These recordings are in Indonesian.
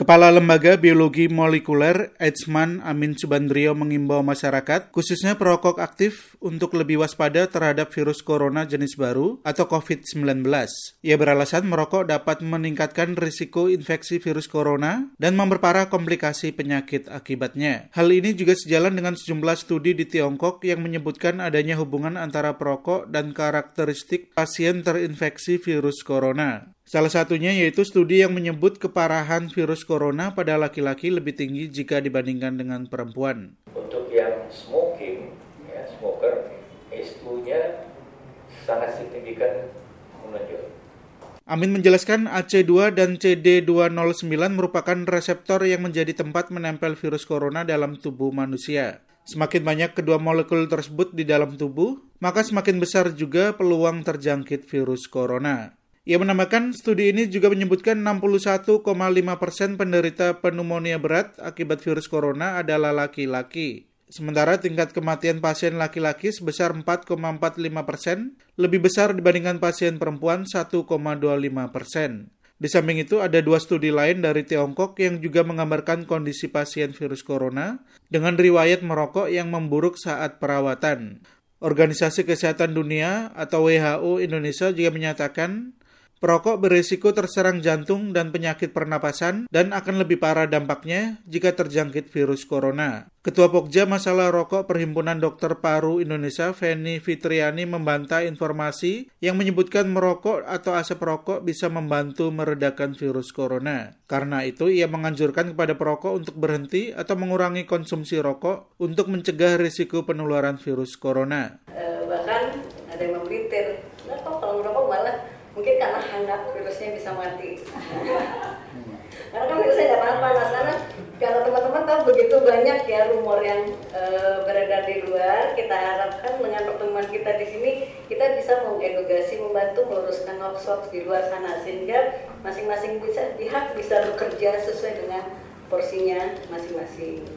Kepala Lembaga Biologi Molekuler Edsman Amin Subandrio mengimbau masyarakat, khususnya perokok aktif, untuk lebih waspada terhadap virus corona jenis baru atau COVID-19. Ia beralasan merokok dapat meningkatkan risiko infeksi virus corona dan memperparah komplikasi penyakit akibatnya. Hal ini juga sejalan dengan sejumlah studi di Tiongkok yang menyebutkan adanya hubungan antara perokok dan karakteristik pasien terinfeksi virus corona. Salah satunya yaitu studi yang menyebut keparahan virus corona pada laki-laki lebih tinggi jika dibandingkan dengan perempuan. Untuk yang smoking, ya, smoker, SU-nya sangat signifikan menonjol. Amin menjelaskan AC2 dan CD209 merupakan reseptor yang menjadi tempat menempel virus corona dalam tubuh manusia. Semakin banyak kedua molekul tersebut di dalam tubuh, maka semakin besar juga peluang terjangkit virus corona. Ia menambahkan studi ini juga menyebutkan 61,5 persen penderita pneumonia berat akibat virus corona adalah laki-laki. Sementara tingkat kematian pasien laki-laki sebesar 4,45 persen, lebih besar dibandingkan pasien perempuan 1,25 persen. Di samping itu ada dua studi lain dari Tiongkok yang juga menggambarkan kondisi pasien virus corona dengan riwayat merokok yang memburuk saat perawatan. Organisasi Kesehatan Dunia atau WHO Indonesia juga menyatakan Perokok berisiko terserang jantung dan penyakit pernapasan dan akan lebih parah dampaknya jika terjangkit virus corona. Ketua Pokja Masalah Rokok Perhimpunan Dokter Paru Indonesia, Feni Fitriani membantah informasi yang menyebutkan merokok atau asap rokok bisa membantu meredakan virus corona. Karena itu, ia menganjurkan kepada perokok untuk berhenti atau mengurangi konsumsi rokok untuk mencegah risiko penularan virus corona. Eh, bahkan ada yang memelintir, nah, kalau merokok malah mungkin karena hangat virusnya bisa mati karena kan virusnya nggak tahan panas karena kalau teman-teman tahu begitu banyak ya rumor yang e, beredar di luar kita harapkan dengan pertemuan kita di sini kita bisa mengedukasi membantu meluruskan hoax-hoax di luar sana sehingga masing-masing bisa pihak bisa bekerja sesuai dengan porsinya masing-masing.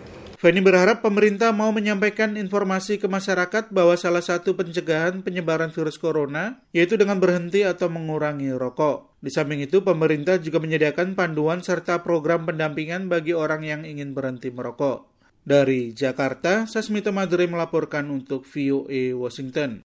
Feni berharap pemerintah mau menyampaikan informasi ke masyarakat bahwa salah satu pencegahan penyebaran virus corona yaitu dengan berhenti atau mengurangi rokok. Di samping itu, pemerintah juga menyediakan panduan serta program pendampingan bagi orang yang ingin berhenti merokok. Dari Jakarta, Sasmita Madre melaporkan untuk VOA Washington.